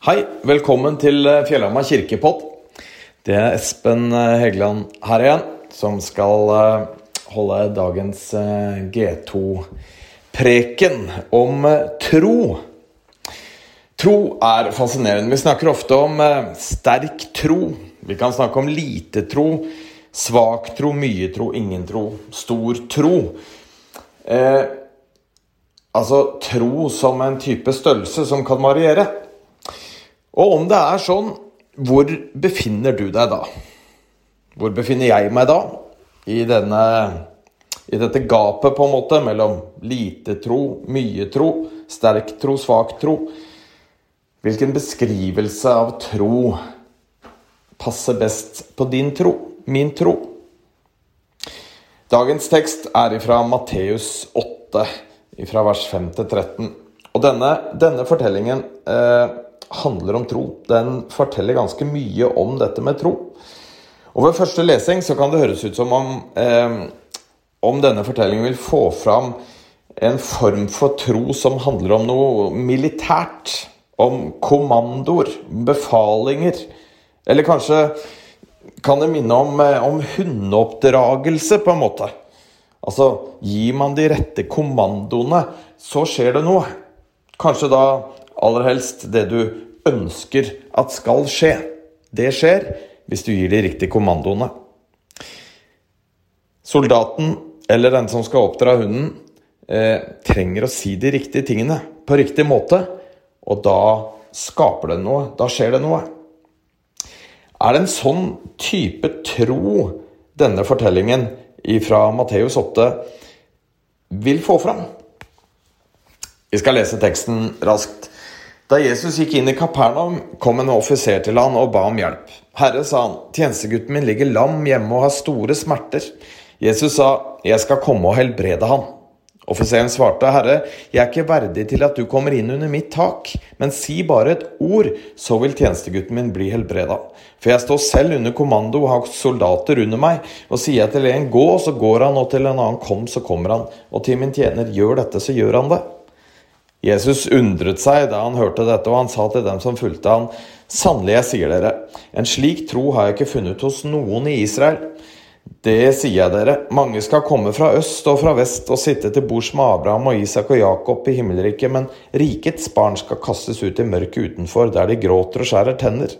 Hei, velkommen til eh, Fjellhamar kirkepodd. Det er Espen eh, Hegeland her igjen, som skal eh, holde dagens G2-preken om tro. Tro er fascinerende. Vi snakker ofte om sterk tro. Vi kan snakke om lite tro, svak tro, mye tro, ingen tro, stor tro. Eh, altså tro som en type størrelse som kan variere. Og om det er sånn, hvor befinner du deg da? Hvor befinner jeg meg da? I, denne, i dette gapet, på en måte, mellom lite tro, mye tro, sterk tro, svak tro. Hvilken beskrivelse av tro passer best på din tro, min tro? Dagens tekst er fra Matteus 8, fra vers 5 til 13. Og denne, denne fortellingen eh, handler om tro. Den forteller ganske mye om dette med tro. Og Ved første lesing så kan det høres ut som om, eh, om denne fortellingen vil få fram en form for tro som handler om noe militært. Om kommandoer, befalinger. Eller kanskje kan det minne om, eh, om hundeoppdragelse, på en måte. Altså, gir man de rette kommandoene, så skjer det noe. Kanskje da aller helst det du ønsker at skal skje. Det skjer hvis du gir de riktige kommandoene. Soldaten eller den som skal oppdra hunden, eh, trenger å si de riktige tingene på riktig måte. Og da skaper det noe. Da skjer det noe. Er det en sånn type tro denne fortellingen fra Matteus 8 vil få fram? Vi skal lese teksten raskt. Da Jesus gikk inn i Kapernaum, kom en offiser til han og ba om hjelp. Herre, sa han, tjenestegutten min ligger lam hjemme og har store smerter. Jesus sa, jeg skal komme og helbrede han. Offiseren svarte, Herre, jeg er ikke verdig til at du kommer inn under mitt tak, men si bare et ord, så vil tjenestegutten min bli helbreda. For jeg står selv under kommando og har soldater under meg, og sier jeg til en gå, så går han, og til en annen kom, så kommer han, og til min tjener gjør dette, så gjør han det. Jesus undret seg da han hørte dette, og han sa til dem som fulgte han, Sannelig, jeg sier dere, en slik tro har jeg ikke funnet hos noen i Israel. Det sier jeg dere, mange skal komme fra øst og fra vest og sitte til bords med Abraham og Isak og Jakob i himmelriket, men rikets barn skal kastes ut i mørket utenfor, der de gråter og skjærer tenner.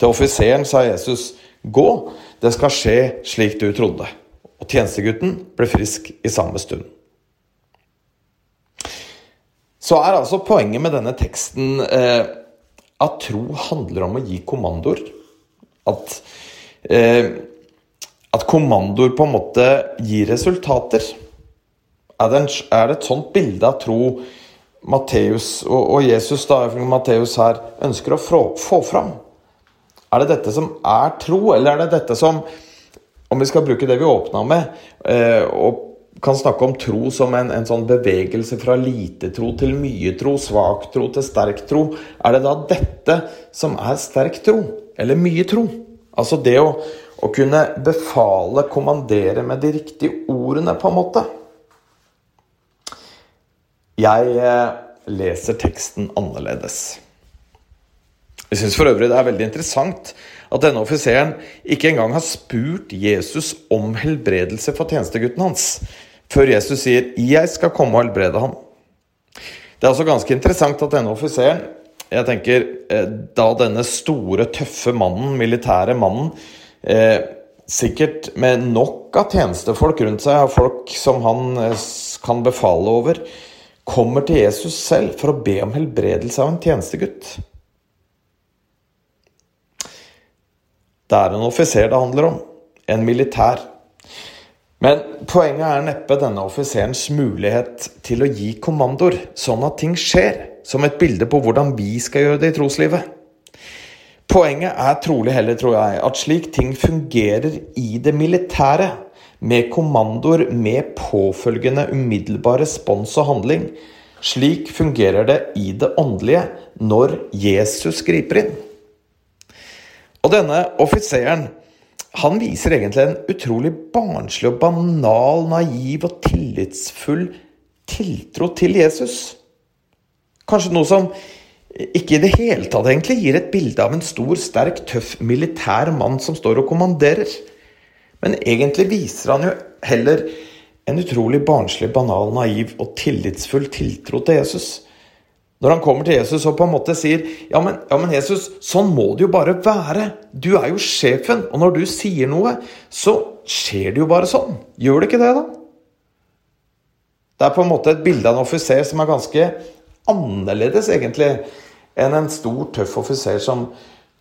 Til offiseren sa Jesus, gå, det skal skje slik du trodde. Og tjenestegutten ble frisk i samme stund så er altså poenget med denne teksten eh, at tro handler om å gi kommandoer. At, eh, at kommandoer på en måte gir resultater. Er det, en, er det et sånt bilde av tro Matteus og, og, Jesus da, Matteus her ønsker å få, få fram? Er det dette som er tro, eller er det dette som, om vi skal bruke det vi åpna med, eh, og kan snakke om tro som en, en, sånn bevegelse fra lite tro til mye tro, svak tro til sterk tro, er det da dette som er sterk tro? Eller mye tro? Altså det å, å kunne befale, kommandere med de riktige ordene, på en måte. Jeg eh, leser teksten annerledes. Jeg syns for øvrig det er veldig interessant at denne offiseren ikke engang har spurt Jesus om helbredelse for tjenestegutten hans før Jesus sier 'Jeg skal komme og helbrede ham'. Det er også ganske interessant at denne offiseren, jeg tenker eh, da denne store, tøffe mannen, militære mannen, eh, sikkert med nok av tjenestefolk rundt seg, av folk som han eh, kan befale over, kommer til Jesus selv for å be om helbredelse av en tjenestegutt. Det er en offiser det handler om. En militær. Men poenget er neppe denne offiserens mulighet til å gi kommandoer, sånn at ting skjer, som et bilde på hvordan vi skal gjøre det i troslivet. Poenget er trolig heller, tror jeg, at slik ting fungerer i det militære, med kommandoer med påfølgende umiddelbar respons og handling, slik fungerer det i det åndelige når Jesus griper inn. Og denne offiseren han viser egentlig en utrolig barnslig og banal, naiv og tillitsfull tiltro til Jesus. Kanskje noe som ikke i det hele tatt egentlig gir et bilde av en stor, sterk, tøff militær mann som står og kommanderer. Men egentlig viser han jo heller en utrolig barnslig, banal, naiv og tillitsfull tiltro til Jesus. Når han kommer til Jesus og på en måte sier ja men, ja, men Jesus, sånn må det jo bare være. Du er jo sjefen, og når du sier noe, så skjer det jo bare sånn. Gjør det ikke det, da? Det er på en måte et bilde av en offiser som er ganske annerledes, egentlig, enn en stor, tøff offiser som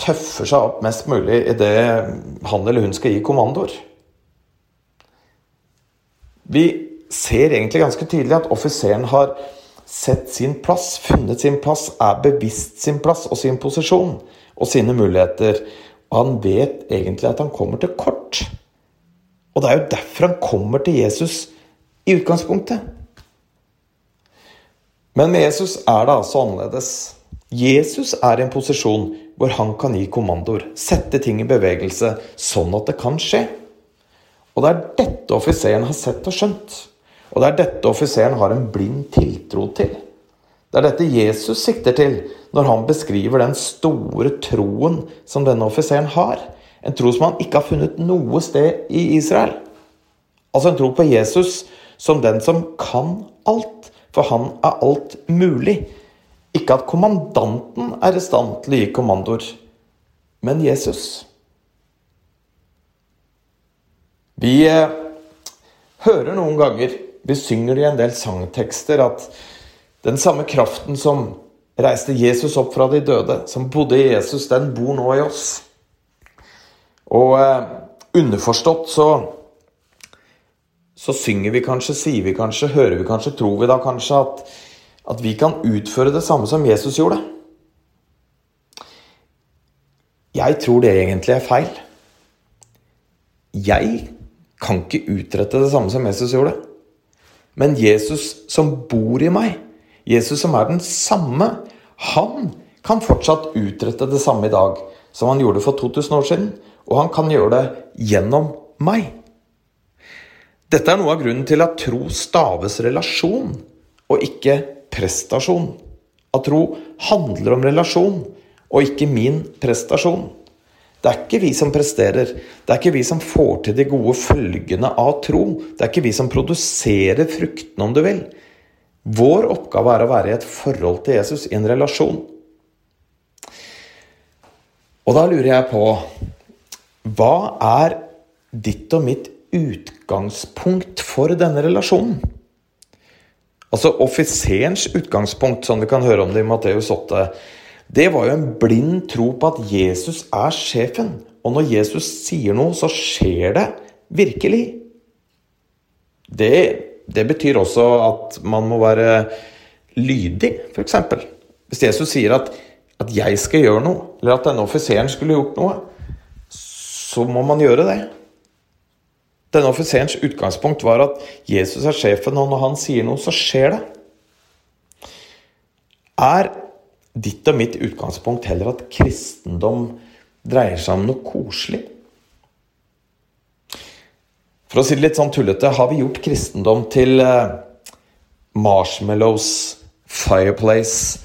tøffer seg opp mest mulig idet han eller hun skal gi kommandoer. Vi ser egentlig ganske tydelig at offiseren har sett sin plass, funnet sin plass, er bevisst sin plass og sin posisjon og sine muligheter. Og han vet egentlig at han kommer til kort. Og det er jo derfor han kommer til Jesus i utgangspunktet. Men med Jesus er det altså annerledes. Jesus er i en posisjon hvor han kan gi kommandoer, sette ting i bevegelse, sånn at det kan skje. Og det er dette offiseren har sett og skjønt. Og det er dette offiseren har en blind tiltro til. Det er dette Jesus sikter til når han beskriver den store troen som denne offiseren har. En tro som han ikke har funnet noe sted i Israel. Altså en tro på Jesus som den som kan alt for han er alt mulig. Ikke at kommandanten er i stand til å gi kommandoer, men Jesus. Vi eh, hører noen ganger, vi synger i en del sangtekster, at den samme kraften som reiste Jesus opp fra de døde, som bodde i Jesus, den bor nå i oss. Og eh, underforstått så så synger vi kanskje, sier vi kanskje, hører vi kanskje, tror vi da kanskje at, at vi kan utføre det samme som Jesus gjorde. Jeg tror det egentlig er feil. Jeg kan ikke utrette det samme som Jesus gjorde. Men Jesus som bor i meg, Jesus som er den samme, han kan fortsatt utrette det samme i dag som han gjorde for 2000 år siden. Og han kan gjøre det gjennom meg. Dette er noe av grunnen til at tro staves relasjon, og ikke prestasjon. At tro handler om relasjon, og ikke min prestasjon. Det er ikke vi som presterer, det er ikke vi som får til de gode følgene av tro. Det er ikke vi som produserer fruktene, om du vil. Vår oppgave er å være i et forhold til Jesus, i en relasjon. Og da lurer jeg på Hva er ditt og mitt utgangspunkt for denne relasjonen. Altså offiserens utgangspunkt, som vi kan høre om det i Matteus 8, det var jo en blind tro på at Jesus er sjefen. Og når Jesus sier noe, så skjer det virkelig. Det, det betyr også at man må være lydig, f.eks. Hvis Jesus sier at, at 'jeg skal gjøre noe', eller at denne offiseren skulle gjort noe, så må man gjøre det. Denne offiserens utgangspunkt var at Jesus er sjefen, og når han sier noe, så skjer det. Er ditt og mitt utgangspunkt heller at kristendom dreier seg om noe koselig? For å si det litt sånn tullete, har vi gjort kristendom til eh, marshmallows, fireplace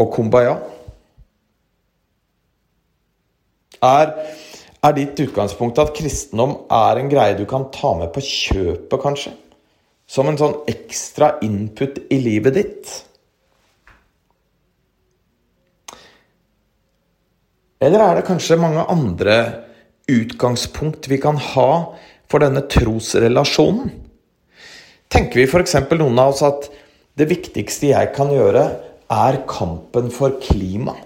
og kumbaya? Er er ditt utgangspunkt at kristendom er en greie du kan ta med på kjøpet, kanskje? Som en sånn ekstra input i livet ditt? Eller er det kanskje mange andre utgangspunkt vi kan ha for denne trosrelasjonen? Tenker vi f.eks. noen av oss at det viktigste jeg kan gjøre, er kampen for klima?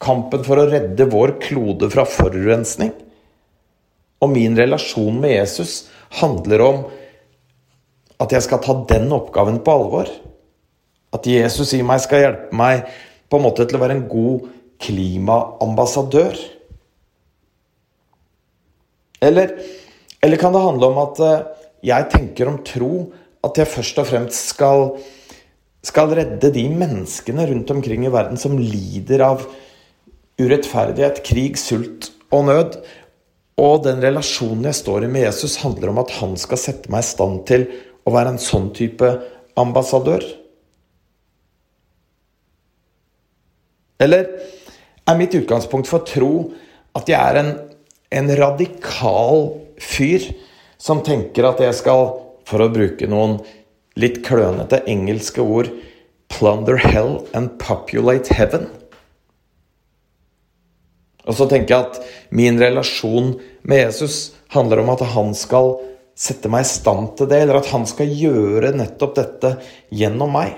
Kampen for å redde vår klode fra forurensning. Og min relasjon med Jesus handler om at jeg skal ta den oppgaven på alvor. At Jesus i meg skal hjelpe meg på en måte til å være en god klimaambassadør. Eller, eller kan det handle om at eh, jeg tenker om tro at jeg først og fremst skal, skal redde de menneskene rundt omkring i verden som lider av urettferdighet, krig, sult og nød. Og den relasjonen jeg står i med Jesus, handler om at han skal sette meg i stand til å være en sånn type ambassadør. Eller er mitt utgangspunkt for tro at jeg er en, en radikal fyr som tenker at jeg skal, for å bruke noen litt klønete engelske ord, plunder hell and populate heaven? Og så tenker jeg at min relasjon med Jesus handler om at han skal sette meg i stand til det, eller at han skal gjøre nettopp dette gjennom meg.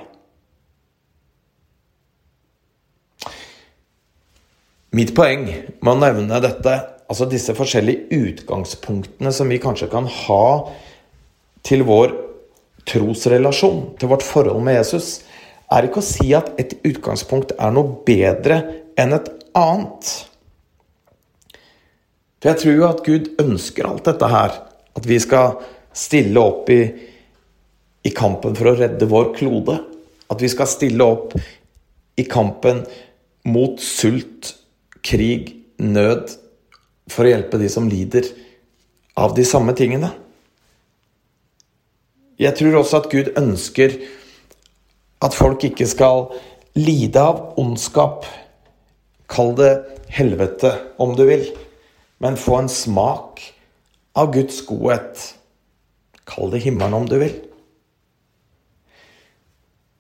Mitt poeng med å nevne dette, altså disse forskjellige utgangspunktene som vi kanskje kan ha til vår trosrelasjon, til vårt forhold med Jesus, er ikke å si at et utgangspunkt er noe bedre enn et annet. For jeg tror jo at Gud ønsker alt dette her. At vi skal stille opp i, i kampen for å redde vår klode. At vi skal stille opp i kampen mot sult, krig, nød, for å hjelpe de som lider av de samme tingene. Jeg tror også at Gud ønsker at folk ikke skal lide av ondskap. Kall det helvete, om du vil, men få en smak av Guds godhet. Kall det himmelen, om du vil.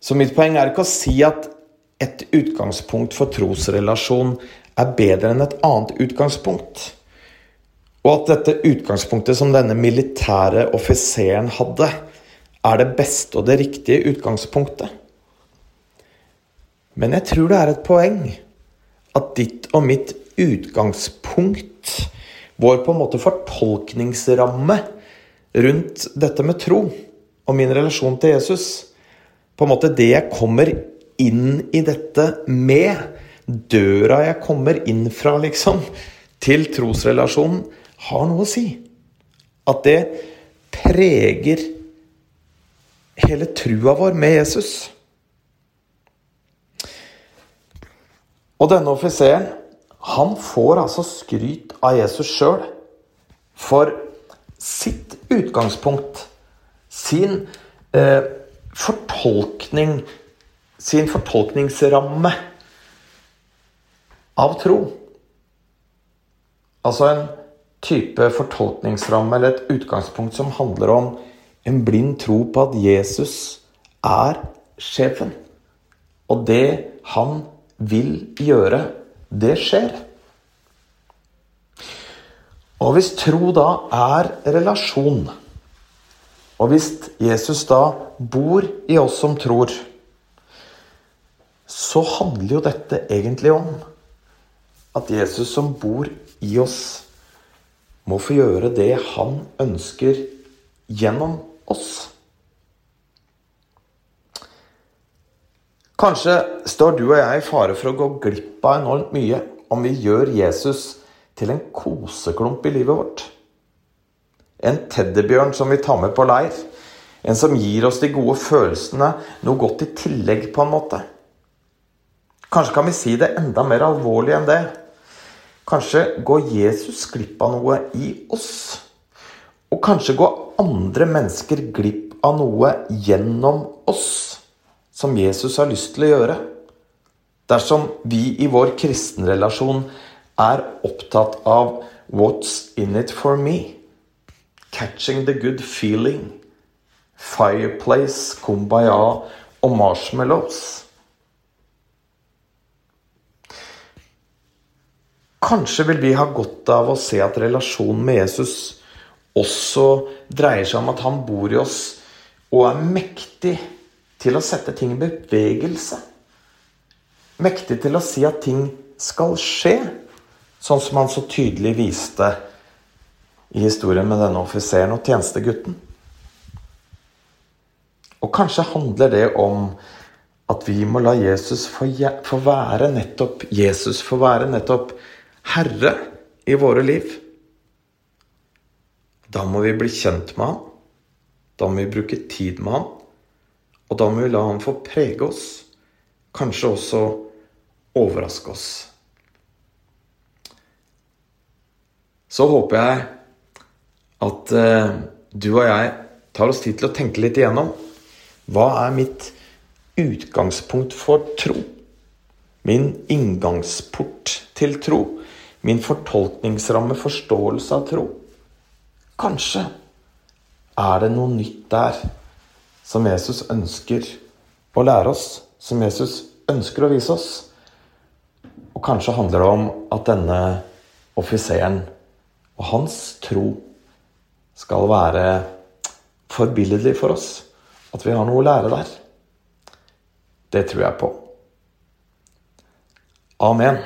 Så mitt poeng er ikke å si at et utgangspunkt for trosrelasjon er bedre enn et annet utgangspunkt. Og at dette utgangspunktet som denne militære offiseren hadde, er det beste og det riktige utgangspunktet. Men jeg tror det er et poeng at ditt og mitt utgangspunkt, vår på en måte fortolkningsramme rundt dette med tro og min relasjon til Jesus, på en måte det jeg kommer inn i dette med, døra jeg kommer inn fra, liksom, til trosrelasjonen, har noe å si. At det preger hele trua vår med Jesus. Og denne offiseren, han får altså skryt av Jesus sjøl for sitt utgangspunkt, sin eh, fortolkning, sin fortolkningsramme av tro. Altså en type fortolkningsramme eller et utgangspunkt som handler om en blind tro på at Jesus er sjefen. Og det han vil gjøre, det skjer. Og hvis tro da er relasjon, og hvis Jesus da bor i oss som tror, så handler jo dette egentlig om at Jesus som bor i oss, må få gjøre det han ønsker gjennom oss. Kanskje står du og jeg i fare for å gå glipp av enormt mye om vi gjør Jesus til en koseklump i livet vårt. En teddybjørn som vi tar med på leir. En som gir oss de gode følelsene, noe godt i tillegg, på en måte. Kanskje kan vi si det enda mer alvorlig enn det. Kanskje går Jesus glipp av noe i oss. Og kanskje går andre mennesker glipp av noe gjennom oss som Jesus har lyst til å gjøre. Dersom vi i vår kristenrelasjon er opptatt av 'what's in it for me', 'catching the good feeling', 'fireplace', 'kumbaya' og 'marshmallows'. Kanskje vil vi ha godt av å se at relasjonen med Jesus også dreier seg om at han bor i oss og er mektig til å sette ting i bevegelse. Mektig til å si at ting skal skje, sånn som han så tydelig viste i historien med denne offiseren og tjenestegutten. Og kanskje handler det om at vi må la Jesus få, være nettopp Jesus få være nettopp herre i våre liv. Da må vi bli kjent med han. Da må vi bruke tid med han. Og da må vi la han få prege oss. Kanskje også overraske oss. Så håper jeg at eh, du og jeg tar oss tid til å tenke litt igjennom. Hva er mitt utgangspunkt for tro? min inngangsport til tro, min fortolkningsramme, forståelse av tro. Kanskje er det noe nytt der som Jesus ønsker å lære oss, som Jesus ønsker å vise oss. Og kanskje handler det om at denne offiseren og hans tro skal være forbilledlig for oss. At vi har noe å lære der. Det tror jeg på. Amen.